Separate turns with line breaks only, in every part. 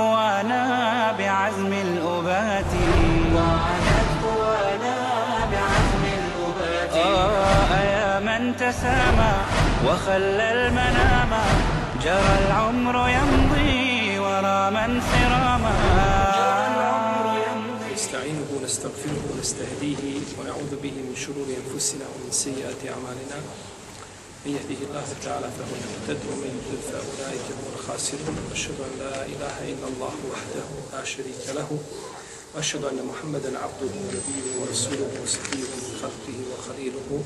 قوانا بعزم الأبات وعادت قوانا بعزم الأبات. آه يا من تسامى وخلى المنام. جرى العمر يمضي ورا من سراما.
نستعينه ونستغفره ونستهديه ونعوذ به من شرور أنفسنا ومن سيئات أعمالنا. من يهده الله تعالى فهو المهتد ومن يضلل فأولئك هم الخاسرون. وأشهد أن لا إله إلا الله وحده لا شريك له. وأشهد أن محمدا عبده ونبيه ورسوله وصفيه من خلقه وخليله.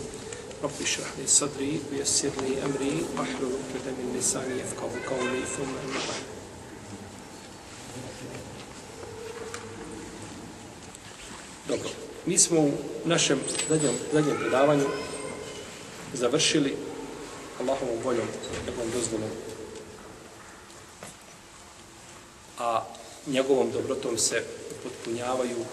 رب اشرح لي صدري ويسر لي أمري واحلل عقدة من لساني يفقه قولي. ثم أما بعد. Dobro, mi smo u našem zadnjem, predavanju završili Allahovom voljom, njegovom dozvolom, a njegovom dobrotom se potpunjavaju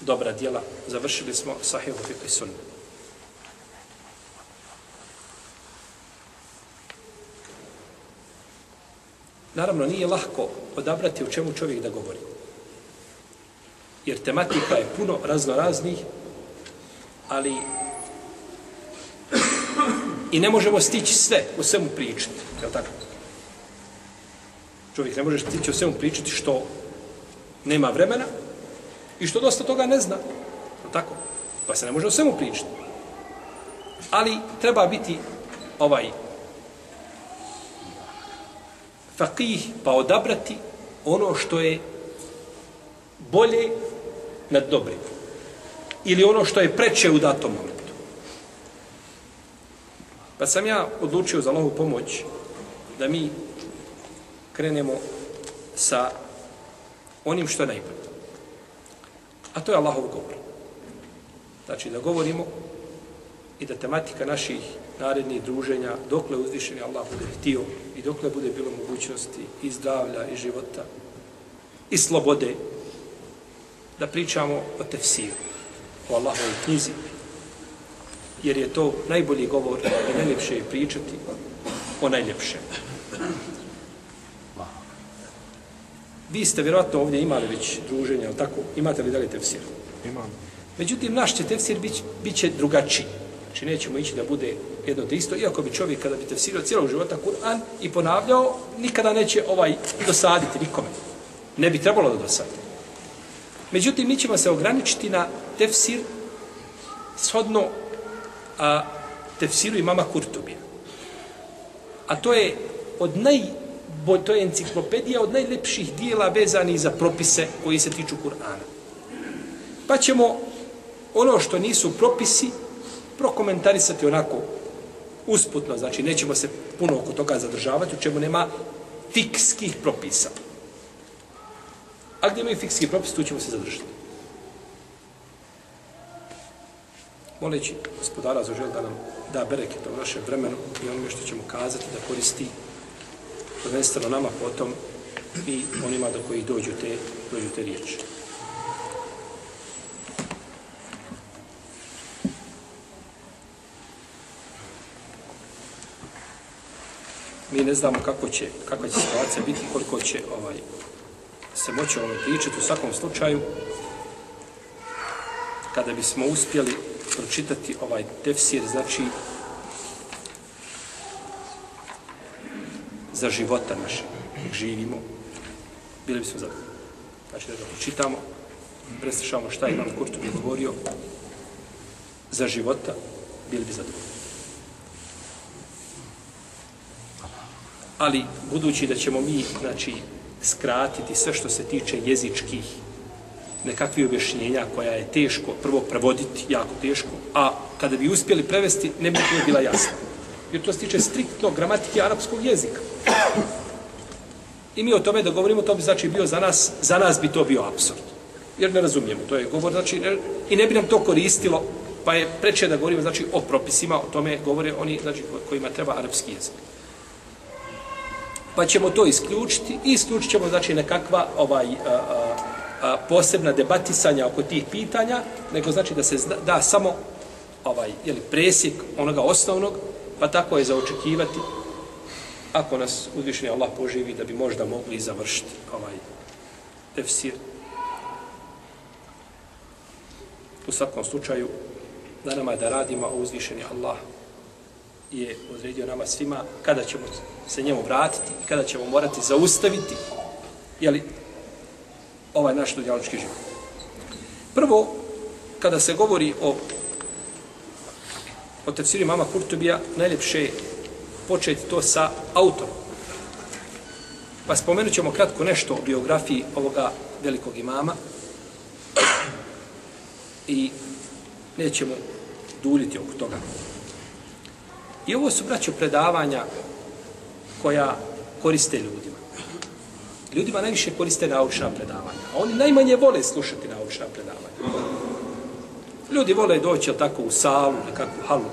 dobra djela. Završili smo Sahihu Fiqh i Sunna. Naravno, nije lahko odabrati o čemu čovjek da govori jer tematika je puno razno raznih, ali i ne možemo stići sve o svemu pričati, je li tako? Čovjek ne može stići o svemu pričati što nema vremena i što dosta toga ne zna, je li tako? Pa se ne može o svemu pričati. Ali treba biti ovaj faqih pa odabrati ono što je bolje nad dobrim. Ili ono što je preče u datom momentu. Pa sam ja odlučio za Allahu pomoć da mi krenemo sa onim što je najbolje. A to je Allahov govor. Znači da govorimo i da tematika naših narednih druženja, dokle uzvišeni Allah bude htio i dokle bude bilo mogućnosti i zdravlja i života i slobode, da pričamo o tefsiru, o Allahovoj knjizi, jer je to najbolji govor i najljepše je pričati o najljepšem. Vi ste vjerojatno ovdje imali već druženje, ali tako? Imate li dalje tefsir?
Imam.
Međutim, naš će tefsir bit, bit će drugačiji. Znači, nećemo ići da bude jedno te isto, iako bi čovjek kada bi tefsirao cijelog života Kur'an i ponavljao, nikada neće ovaj dosaditi nikome. Ne bi trebalo da dosadi. Međutim, mi ćemo se ograničiti na tefsir shodno a, tefsiru imama Kurtubija. A to je od naj, bo, to je enciklopedija od najlepših dijela vezani za propise koji se tiču Kur'ana. Pa ćemo ono što nisu propisi prokomentarisati onako usputno, znači nećemo se puno oko toga zadržavati, u čemu nema fikskih propisa. A gdje imaju fikski propis, tu ćemo se zadržati. Moleći gospodara za žel da nam da bereketa u našem vremenu i onome što ćemo kazati da koristi prvenstveno nama potom i onima do kojih dođu te, dođu te riječi. Mi ne znamo kako će, kakva će situacija biti, koliko će ovaj, se moći o pričati u svakom slučaju kada bismo uspjeli pročitati ovaj tefsir, znači za života naše, živimo, bili bismo zadovoljni. Znači da ga pročitamo, preslišamo šta je Imam Kurtobi govorio za života, bili bi zadovoljni. Ali, budući da ćemo mi, znači, skratiti sve što se tiče jezičkih nekakvih objašnjenja koja je teško prvo prevoditi, jako teško, a kada bi uspjeli prevesti, ne bi to bila jasna. Jer to se tiče striktno gramatike arapskog jezika. I mi o tome da govorimo, to bi znači bio za nas, za nas bi to bio absurd. Jer ne razumijemo, to je govor, znači, ne, i ne bi nam to koristilo, pa je preče da govorimo, znači, o propisima, o tome govore oni, znači, kojima treba arapski jezik. Pa ćemo to isključiti i isključit ćemo, znači, nekakva ovaj, a, a, a, posebna debatisanja oko tih pitanja, nego znači da se zna, da samo ovaj, jeli, presjek onoga osnovnog, pa tako je zaočekivati ako nas uzvišeni Allah poživi da bi možda mogli završiti ovaj tefsir. U svakom slučaju, da nama da radimo, a uzvišeni Allah je odredio nama svima kada ćemo se njemu vratiti i kada ćemo morati zaustaviti jeli, ovaj naš dunjalički život. Prvo, kada se govori o o tefsiru mama Kurtubija, najljepše je početi to sa autorom. Pa spomenut ćemo kratko nešto o biografiji ovoga velikog imama i nećemo duljiti oko toga. I ovo su, braćo, predavanja koja koriste ljudima. Ljudima najviše koriste naučna predavanja, a oni najmanje vole slušati naučna predavanja. Ljudi vole doći tako u salu, nekakvu halu,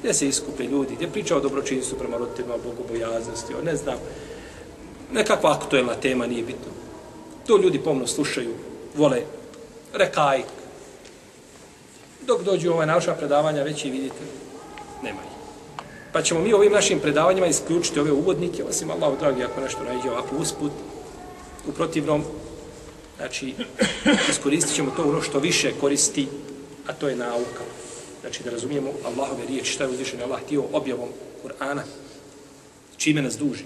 gdje se iskupe ljudi, gdje priča o dobročinstvu prema roditeljima, bogobojaznosti, o ne znam, nekakva aktuelna tema, nije bitno. To ljudi pomno slušaju, vole rekaj. Dok dođu ova naša predavanja, već i vidite, nema ih. Pa ćemo mi ovim našim predavanjima isključiti ove uvodnike, osim Allah, dragi, ako nešto najde ovako usput, u protivnom, znači, iskoristit ćemo to ono što više koristi, a to je nauka. Znači da razumijemo Allahove riječi, šta je uzvišen Allah htio objavom Kur'ana, čime nas duži.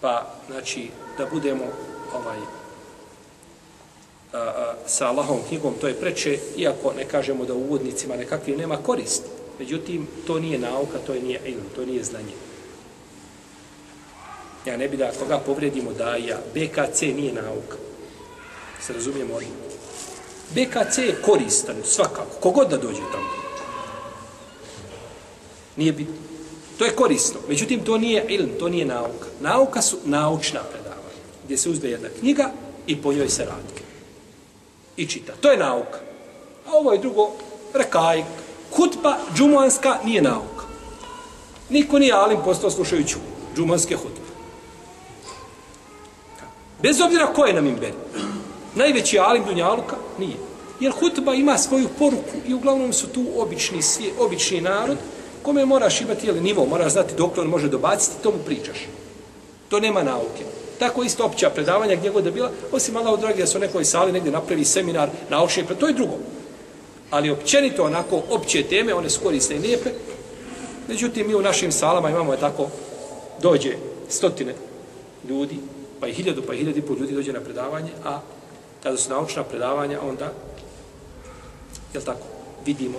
Pa, znači, da budemo ovaj, a, a, sa Allahovom knjigom, to je preče, iako ne kažemo da u uvodnicima nekakvi nema korist. Međutim, to nije nauka, to je nije ilm, to nije znanje. Ja ne bi da koga povredimo da ja, BKC nije nauka. Se razumijemo ovdje. BKC je koristan, svakako, kogod da dođe tamo. Nije bitno. To je korisno. Međutim, to nije ilm, to nije nauka. Nauka su naučna predavanja, gdje se uzde jedna knjiga i po njoj se radi. I čita. To je nauka. A ovo je drugo, rekaj, hutba džumanska nije nauka. Niko nije alim postao slušajući džumanske hutbe. Bez obzira ko je na imberi najveći alim Dunjaluka? Nije. Jer hutba ima svoju poruku i uglavnom su tu obični, svije, obični narod kome moraš imati jeli, nivo, moraš znati dok on može dobaciti, to mu pričaš. To nema nauke. Tako isto opća predavanja gdje god je bila, osim Allah dragi da su u nekoj sali negdje napravi seminar naučni, to je drugo. Ali općenito onako opće teme, one su korisne i lijepe. Međutim, mi u našim salama imamo je tako, dođe stotine ljudi, pa i hiljadu, pa i hiljadu i pol ljudi dođe na predavanje, a kada su naučna predavanja, onda, jel tako, vidimo,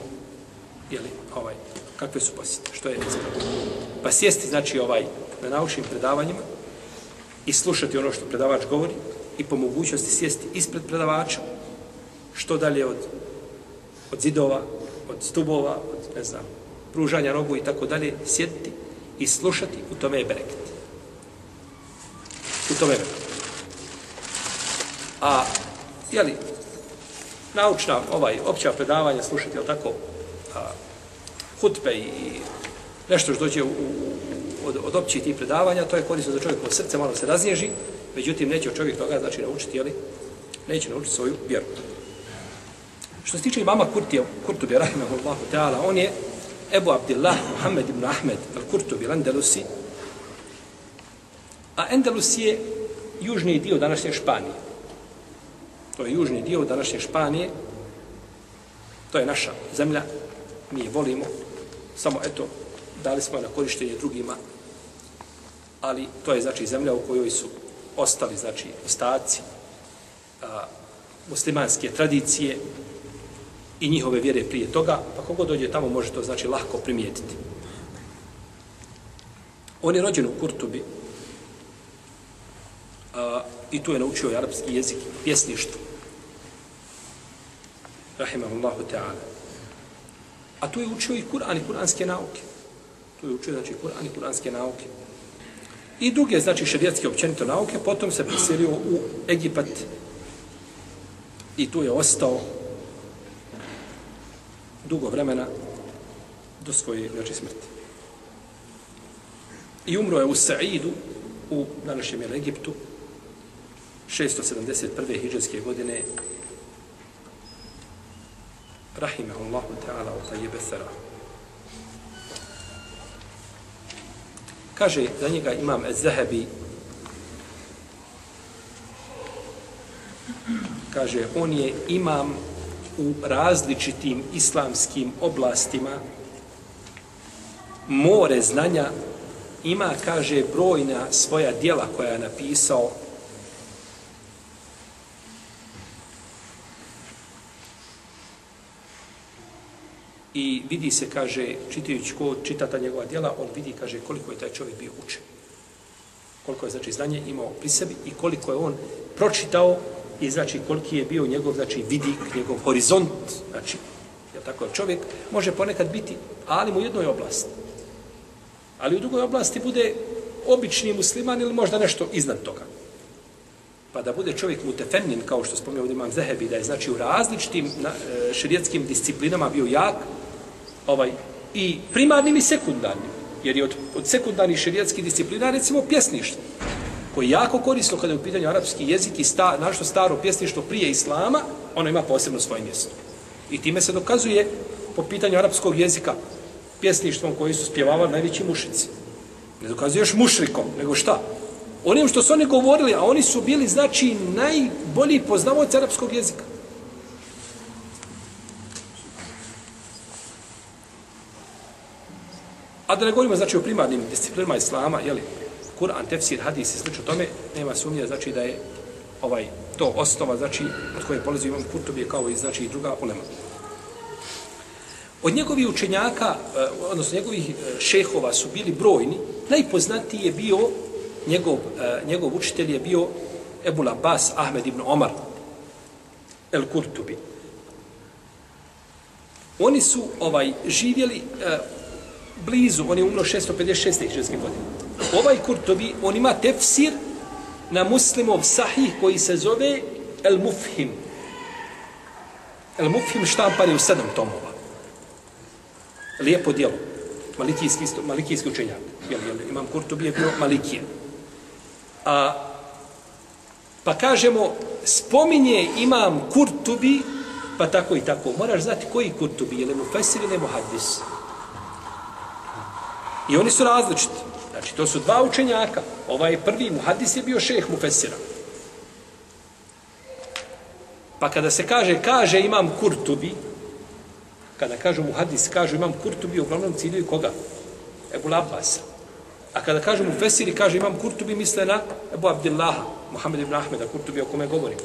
jel, ovaj, kakve su posjete, što je ispravno. Pa sjesti, znači, ovaj, na naučnim predavanjima i slušati ono što predavač govori i po mogućnosti sjesti ispred predavača, što dalje od, od zidova, od stubova, od, ne znam, pružanja nogu i tako dalje, sjediti i slušati, u tome je bereket. U tome je. A jeli, naučna, ovaj, opća predavanja slušati, jel tako, a, hutbe i nešto što dođe u, u, od, od općih tih predavanja, to je korisno za čovjekovo srce malo se raznježi, međutim, neće čovjek toga, znači, naučiti, jeli, neće naučiti svoju vjeru. Što se tiče imama Kurtija, Kurtubi, rahimahullahu ta'ala, on je Ebu Abdillah Muhammed ibn Ahmed al-Kurtubi, Andalusi, a Endelus je južni dio današnje Španije. To je južni dio današnje Španije, to je naša zemlja, mi je volimo, samo eto, dali smo na korištenje drugima, ali to je znači zemlja u kojoj su ostali, znači, ostaci a, muslimanske tradicije i njihove vjere prije toga, pa kogo dođe tamo može to znači lahko primijetiti. On je rođen u Kurtubi a, i tu je naučio arapski jezik, pjesništvo rahimahullahu ta'ala. A tu je učio i Kur'an i kur'anske nauke. Tu je učio, znači, Kur'an i kur'anske nauke. i druge, znači, šerijatske općenito nauke, potom se preselio u Egipat i tu je ostao dugo vremena do svoje znači, smrti. I umro je u Saidu, u današnjem Egiptu, 671. hijđarske godine, rahimahullahu ta'ala u tajjebe sara. Kaže za njega imam Zahebi, kaže, on je imam u različitim islamskim oblastima more znanja ima, kaže, brojna svoja dijela koja je napisao i vidi se, kaže, čitajući ko čita ta njegova djela, on vidi, kaže, koliko je taj čovjek bio učen. Koliko je, znači, znanje imao pri sebi i koliko je on pročitao i, znači, koliki je bio njegov, znači, vidik, njegov horizont, znači, je tako, čovjek može ponekad biti, ali u jednoj oblasti. Ali u drugoj oblasti bude obični musliman ili možda nešto iznad toga. Pa da bude čovjek mutefennin, kao što spomnio ovdje imam Zehebi, da je znači u različitim na, e, šerijetskim disciplinama bio jak, ovaj, i primarnim i sekundarnim. Jer je od, od sekundarnih šerijatskih disciplina, recimo, pjesništvo, koji je jako korisno kada je u pitanju arapski jezik i sta, našto staro pjesništvo prije islama, ono ima posebno svoje mjesto. I time se dokazuje po pitanju arapskog jezika pjesništvom koji su spjevavali najveći mušici. Ne dokazuje još mušrikom, nego šta? Onim što su oni govorili, a oni su bili, znači, najbolji poznavoci arapskog jezika. A da ne govorimo, znači, o primarnim disciplinama islama, jeli, Kur'an, tefsir, hadis i slično tome, nema sumnje, znači, da je ovaj to osnova, znači, od koje polazi imam Kurtubije, kao i, znači, i druga ulema. Od njegovih učenjaka, e, odnosno njegovih e, šehova su bili brojni, najpoznatiji je bio, njegov, e, njegov učitelj je bio Ebul Abbas Ahmed ibn Omar, El Kurtubi. Oni su ovaj živjeli blizu, on je umro 656. hiđarske godine. Ovaj Kurtubi, on ima tefsir na muslimov sahih koji se zove El Mufhim. El Mufhim štampan je u sedam tomova lijepo djelo. Malikijski, malikijski učenjak. Jel, jel, imam Kurtubi je bio Malikije. A, pa kažemo, spominje imam Kurtubi, pa tako i tako. Moraš znati koji Kurtubi, je li mu Fesir ili mu Hadis. I oni su različiti. Znači, to su dva učenjaka. Ovaj prvi mu Hadis je bio šeh mu Fesira. Pa kada se kaže, kaže imam Kurtubi, kada kažu mu hadis, kažu imam Kurtubi, uglavnom ciljuju koga? Ebu Labbas. A kada kažu mu Fesiri, kaže imam Kurtubi, misle na Ebu Abdillaha, Muhammed ibn Ahmeda, Kurtubi o kome govori.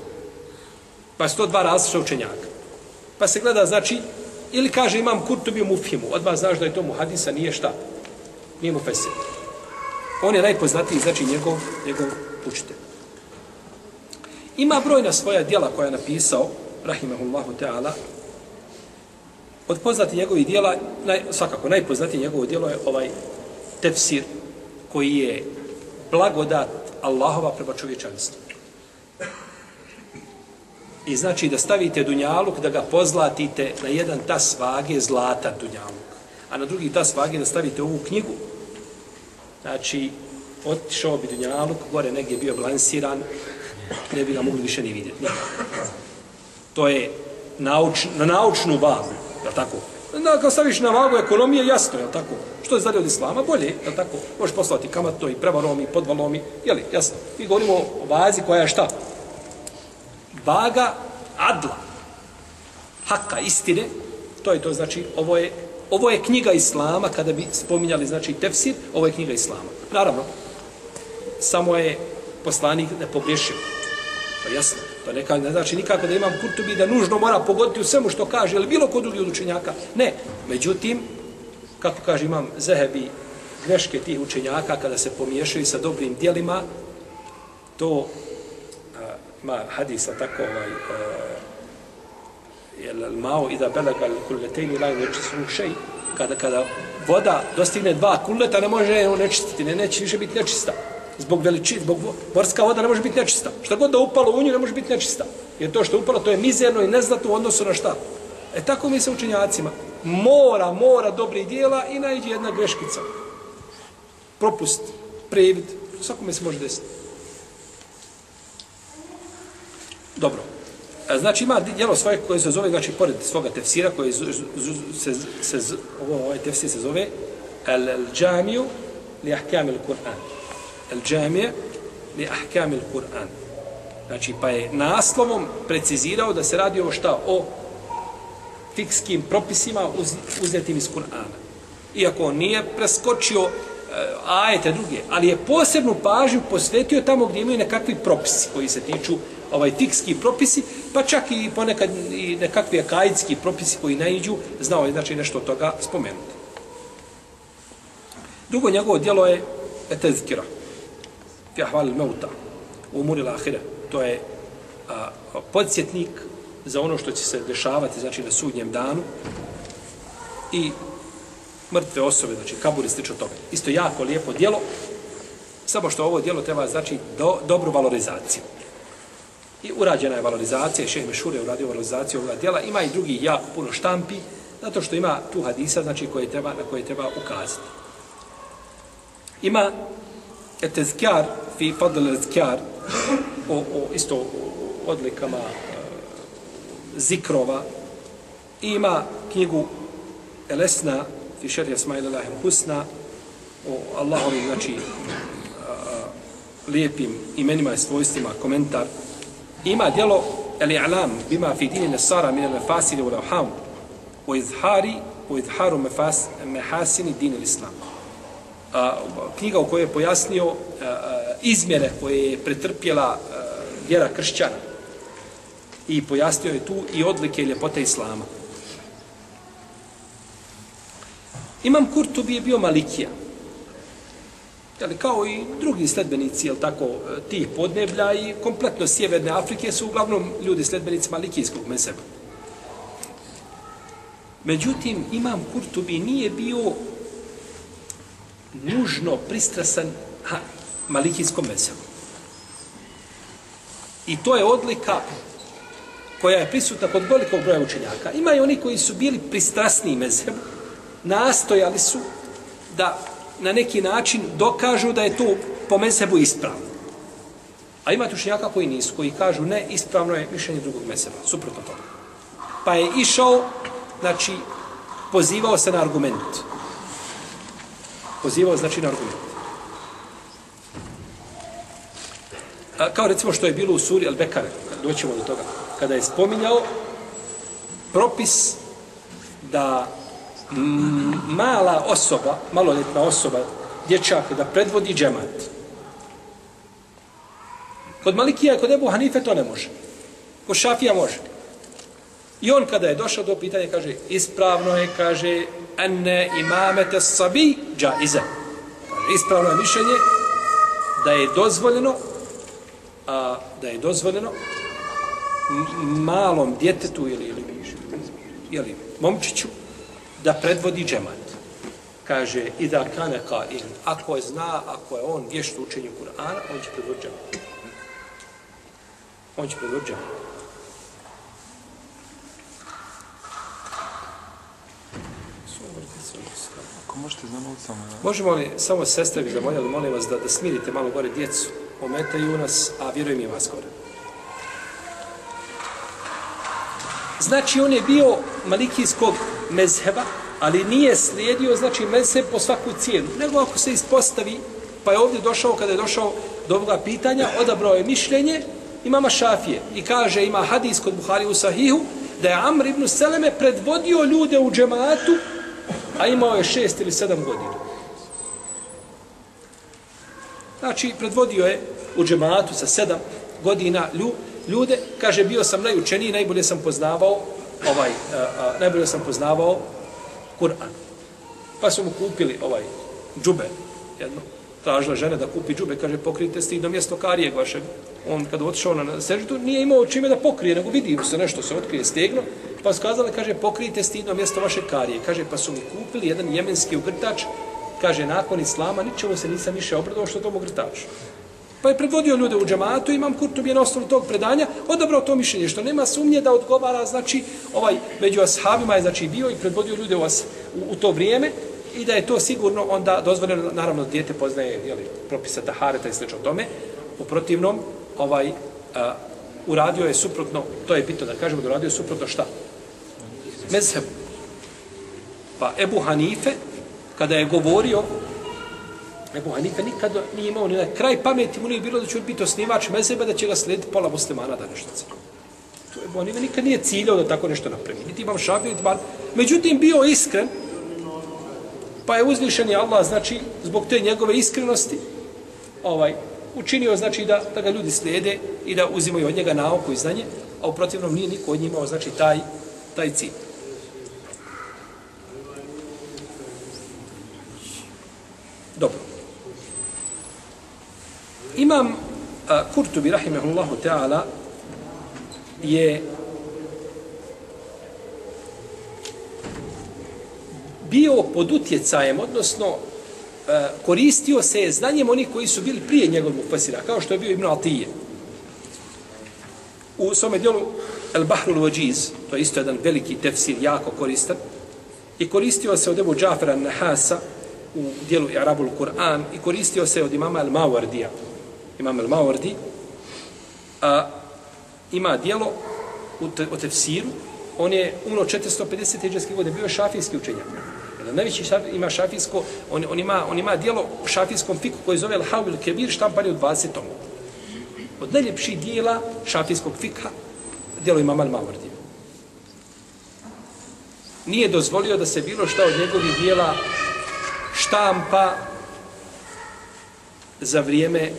Pa su to dva različita učenjaka. Pa se gleda, znači, ili kaže imam Kurtubi u Mufhimu, odmah znaš da je to mu hadisa, nije šta? Nije mu fesir. On je najpoznatiji, znači, njegov, njegov učitelj. Ima brojna svoja dijela koja je napisao, rahimahullahu ta'ala, Od poznati njegovih dijela, naj, svakako najpoznatiji njegovo dijelo je ovaj tefsir koji je blagodat Allahova prema čovječanstvu. I znači da stavite dunjaluk, da ga pozlatite na jedan tas vage zlata dunjaluk. A na drugi tas vage da stavite ovu knjigu. Znači, otišao bi dunjaluk, gore negdje bio balansiran, ne bi ga mogli više ni vidjeti. Ne. To je nauč, na naučnu vagu. Je tako? Da, kad staviš na vagu ekonomije, jasno, je tako? Što je zadnje od islama? Bolje, je tako? Možeš poslati kamatno i prevarom i podvalom i, je li, jasno? Mi govorimo o vazi koja je šta? Vaga adla. Haka, istine. To je to, znači, ovo je, ovo je knjiga islama, kada bi spominjali, znači, tefsir, ovo je knjiga islama. Naravno, samo je poslanik ne pogriješio. To je jasno. To neka, ne znači nikako da imam Kurtubi da nužno mora pogoditi u svemu što kaže, ili bilo kod drugi od učenjaka. Ne. Međutim, kako kaže imam Zehebi, greške tih učenjaka kada se pomiješaju sa dobrim dijelima, to a, ima hadisa tako ovaj, jel mao i da belaga kulletejni laju neči su šej, kada, kada voda dostigne dva kulleta, ne može on nečistiti, ne, neće više biti nečista. Zbog veličine, zbog morska voda ne može biti nečista. Šta god da upalo u nju ne može biti nečista. Jer to što upalo, to je mizerno i neznato u odnosu na šta. E tako mi se učenjacima. Mora, mora dobrih dijela i najđe jedna greškica. Propust, previd, svakome se može desiti. Dobro. E, znači ima djelo svoje koje se zove, znači pored svoga tefsira koje z, z, se, se, z, ovo, ovaj tefsir se zove El, el džamiju li ahkam il Kur'an. El džamije li ahkam il Kur'an. Znači pa je naslovom precizirao da se radi o šta? O fikskim propisima uz, uzetim iz Kur'ana. Iako on nije preskočio e, ajete druge, ali je posebnu pažnju posvetio tamo gdje imaju nekakvi propisi koji se tiču ovaj fikski propisi, pa čak i ponekad i nekakvi akajitski propisi koji naiđu, znao je znači nešto od toga spomenuti. Drugo njegovo djelo je etezkira. Fi ahval meuta. U umuri lahire. To je a, podsjetnik za ono što će se dešavati znači na sudnjem danu i mrtve osobe, znači kaburi slično tome. Isto jako lijepo djelo, samo što ovo djelo treba znači do, dobru valorizaciju. I urađena je valorizacija, šeh Mešur je uradio valorizaciju ovoga djela. Ima i drugi jako puno štampi, zato što ima tu hadisa, znači koje treba, na koje treba ukazati. Ima etezkjar, fi fadl etezkjar, o, o isto o odlikama e, zikrova. I ima knjigu Elesna, fi šerhi Ismail Allahim Husna, o Allahovim, znači, a, lijepim imenima i svojstvima, komentar. Ima djelo El-I'lam bima fi dini nesara min al-mafasili u lavham wa izhari u izharu mefas, mehasini din islam. A, knjiga u kojoj je pojasnio a, a, izmjere koje je pretrpjela a, vjera kršćana i pojasnio je tu i odlike i ljepote islama. Imam Kurtubi je bio Malikija. Jeli, kao i drugi sledbenici, jel tako, e, tih podneblja i kompletno sjeverne Afrike su uglavnom ljudi sledbenici Malikijskog meseba. Međutim, Imam Kurtubi nije bio nužno pristrasan ha, Malikijskom mesebu. I to je odlika koja je prisutna kod velikog broja učenjaka. Ima i oni koji su bili pristrasni mezebu, nastojali su da na neki način dokažu da je to po mesebu ispravno. A ima tušnjaka koji nisu, koji kažu ne, ispravno je mišljenje drugog meseba, suprotno toga. Pa je išao, znači, pozivao se na argument. Pozivao znači na argument. A, kao recimo što je bilo u suri Al-Bekare, doćemo do toga, kada je spominjao propis da mala osoba, maloljetna osoba, dječak, da predvodi džemat. Kod Malikija i kod Ebu Hanife to ne može. Kod Šafija može. I on kada je došao do pitanja, kaže, ispravno je, kaže, ene imamete sabi džaize. Kaže, ispravno je mišljenje da je dozvoljeno a, da je dozvoljeno malom djetetu ili, ili, ili momčiću da predvodi džemat. Kaže, i da kane ka in, ako je zna, ako je on vješt u učenju Kur'ana, on će predvoditi džemat. On će predvoditi džemat.
Ako možete zamolit samo.
Možemo li samo sestre bi zamoljali, molim vas da, da smirite malo gore djecu, ometaju nas, a vjerujem i vas gore. Znači, on je bio malikijskog mezheba, ali nije slijedio, znači, mezheb po svaku cijenu. Nego ako se ispostavi, pa je ovdje došao, kada je došao do ovoga pitanja, odabrao je mišljenje imama Šafije. I kaže, ima hadis kod Buhari u Sahihu, da je Amr ibn Seleme predvodio ljude u džematu, a imao je šest ili sedam godina. Znači, predvodio je u džematu sa sedam godina ljude, kaže, bio sam najučeniji, najbolje sam poznavao ovaj, a, a, najbolje sam poznavao Kur'an. Pa su mu kupili ovaj džube, jedno, tražila žena da kupi džube, kaže, pokrijte stidno mjesto karijeg vašeg. On kada otišao na seždu, nije imao čime da pokrije, nego vidi se nešto, se otkrije stegno, pa su kazali, kaže, pokrijte stidno mjesto vaše karije. Kaže, pa su mi kupili jedan jemenski ugrtač, Kaže, nakon islama ničemu se nisam više obradovao što tomu ugrtaču. Pa je predvodio ljude u džamatu, imam Kurtubi je na osnovu tog predanja, odabrao to mišljenje, što nema sumnje da odgovara, znači, ovaj, među ashabima je, znači, bio i predvodio ljude u, as, u, u to vrijeme, i da je to sigurno onda dozvoljeno, naravno, dijete poznaje, jeli, propisa tahareta i slično tome, u protivnom, ovaj, a, uradio je suprotno, to je bitno da kažemo da uradio je suprotno šta? Mezhebu. Pa Ebu Hanife, kada je govorio, Ebu Hanife nikada nije imao ni na kraj pameti, mu nije bilo da će biti osnivač mezeba, da će ga slediti pola muslimana današnjice. To Ebu Hanife nikad nije ciljao da tako nešto napravi. Niti imam šafi, niti bar. Međutim, bio iskren, pa je uzvišen je Allah, znači, zbog te njegove iskrenosti, ovaj, učinio, znači, da, da ga ljudi slijede i da uzimaju od njega nauku i znanje, a u protivnom nije niko od njih imao, znači, taj, taj cilj. Dobro. Imam a, Kurtubi, rahimahullahu ta'ala, je bio pod utjecajem, odnosno uh, koristio se znanjem onih koji su bili prije njegovog mufasira, kao što je bio Ibn Atije. U svome dijelu El Bahrul Vajiz, to je isto jedan veliki tefsir, jako koristan, i koristio se od Ebu Džafera Nahasa u dijelu Arabul Kur'an i koristio se od imama El Mawardija. Imam El Mawardi a, ima dijelo u, te, o tefsiru, on je umro 450. hiđarske godine, bio šafijski učenjak. Najveći šaf, ima šafijsko, on, on, ima, on ima dijelo u šafijskom fiku koji zove Al-Hawil Kebir, štampani u 20 tomu. Od najljepših dijela šafijskog fika, dijelo ima Mal Mawardi. Nije dozvolio da se bilo šta od njegovih dijela štampa za vrijeme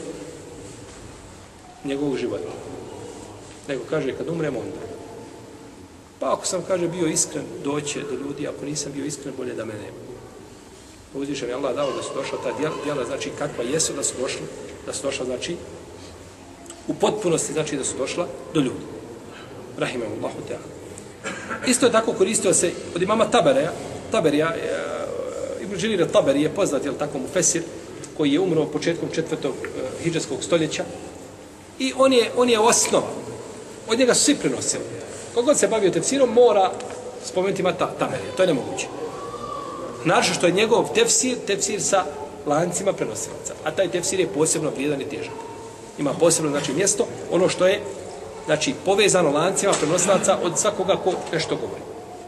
njegovog života. Nego kaže, kad umrem onda. Pa ako sam, kaže, bio iskren, doće do ljudi, ako nisam bio iskren, bolje da me nema. Uzvišen je Allah dao da su došla ta djela, djela, znači kakva jesu da su došla, da su došla, znači, u potpunosti, znači da su došla do ljudi. Rahimahullahu Allahu Teala. Isto je tako koristio se od imama Tabereja, Taberija, e, Ibn Đelira Taberi je poznat, je tako mu Fesir, koji je umro početkom četvrtog e, uh, hijđarskog stoljeća. I on je, on je osnova. Od njega su svi prenosili. Kogod se bavio tefsirom, mora spomenuti Mata Tamerija. To je nemoguće. Naravno što je njegov tefsir, tefsir sa lancima prenosilaca. A taj tefsir je posebno vrijedan i težak. Ima posebno znači, mjesto, ono što je znači, povezano lancima prenosilaca od svakoga ko nešto govori.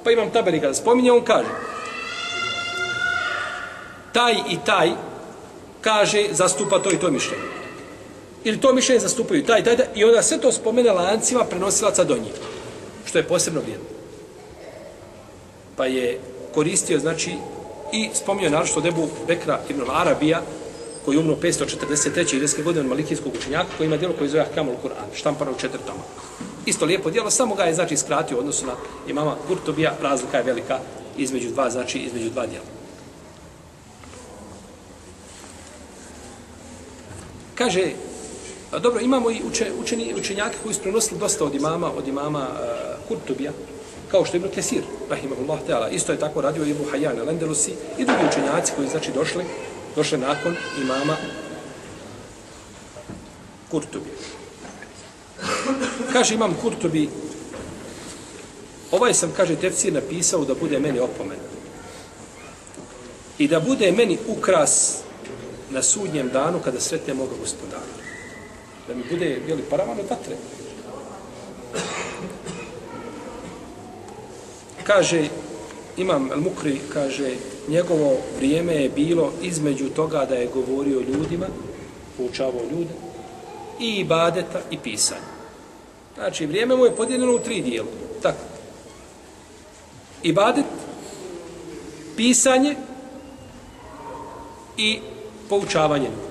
Pa imam taberi kada spominje, on kaže taj i taj kaže zastupa to i to mišljenje. Ili to mišljenje zastupaju taj, taj, taj, i onda sve to spomene lancima prenosilaca do njih što je posebno vrijedno. Pa je koristio, znači, i spominio naravno debu Bekra ibn Arabija, koji je umro 543. ilijske godine od malikijskog učenjaka, koji ima djelo koji zove Ahkamul Kur'an, štampano u četiri toma. Isto lijepo djelo, samo ga je, znači, skratio odnosno odnosu na imama Gurtobija, razlika je velika između dva, znači, između dva djela. Kaže, A dobro, imamo i uče, učeni, učenjake koji su prenosili dosta od imama, od imama uh, Kurtubija, kao što je Ibn Kesir, rahimahullah ta'ala. Isto je tako radio Ibn Hayyan al-Andalusi i drugi učenjaci koji znači došli, došli nakon imama Kurtubija. Kaže imam Kurtubi, ovaj sam, kaže, tefsir napisao da bude meni opomen. I da bude meni ukras na sudnjem danu kada sretne moga gospodara da mi bude bili paravan od vatre. Kaže, imam El Mukri, kaže, njegovo vrijeme je bilo između toga da je govorio ljudima, poučavao ljude, i ibadeta i pisanja. Znači, vrijeme mu je podijeljeno u tri dijela. Tako. Ibadet, pisanje i poučavanje ljudi.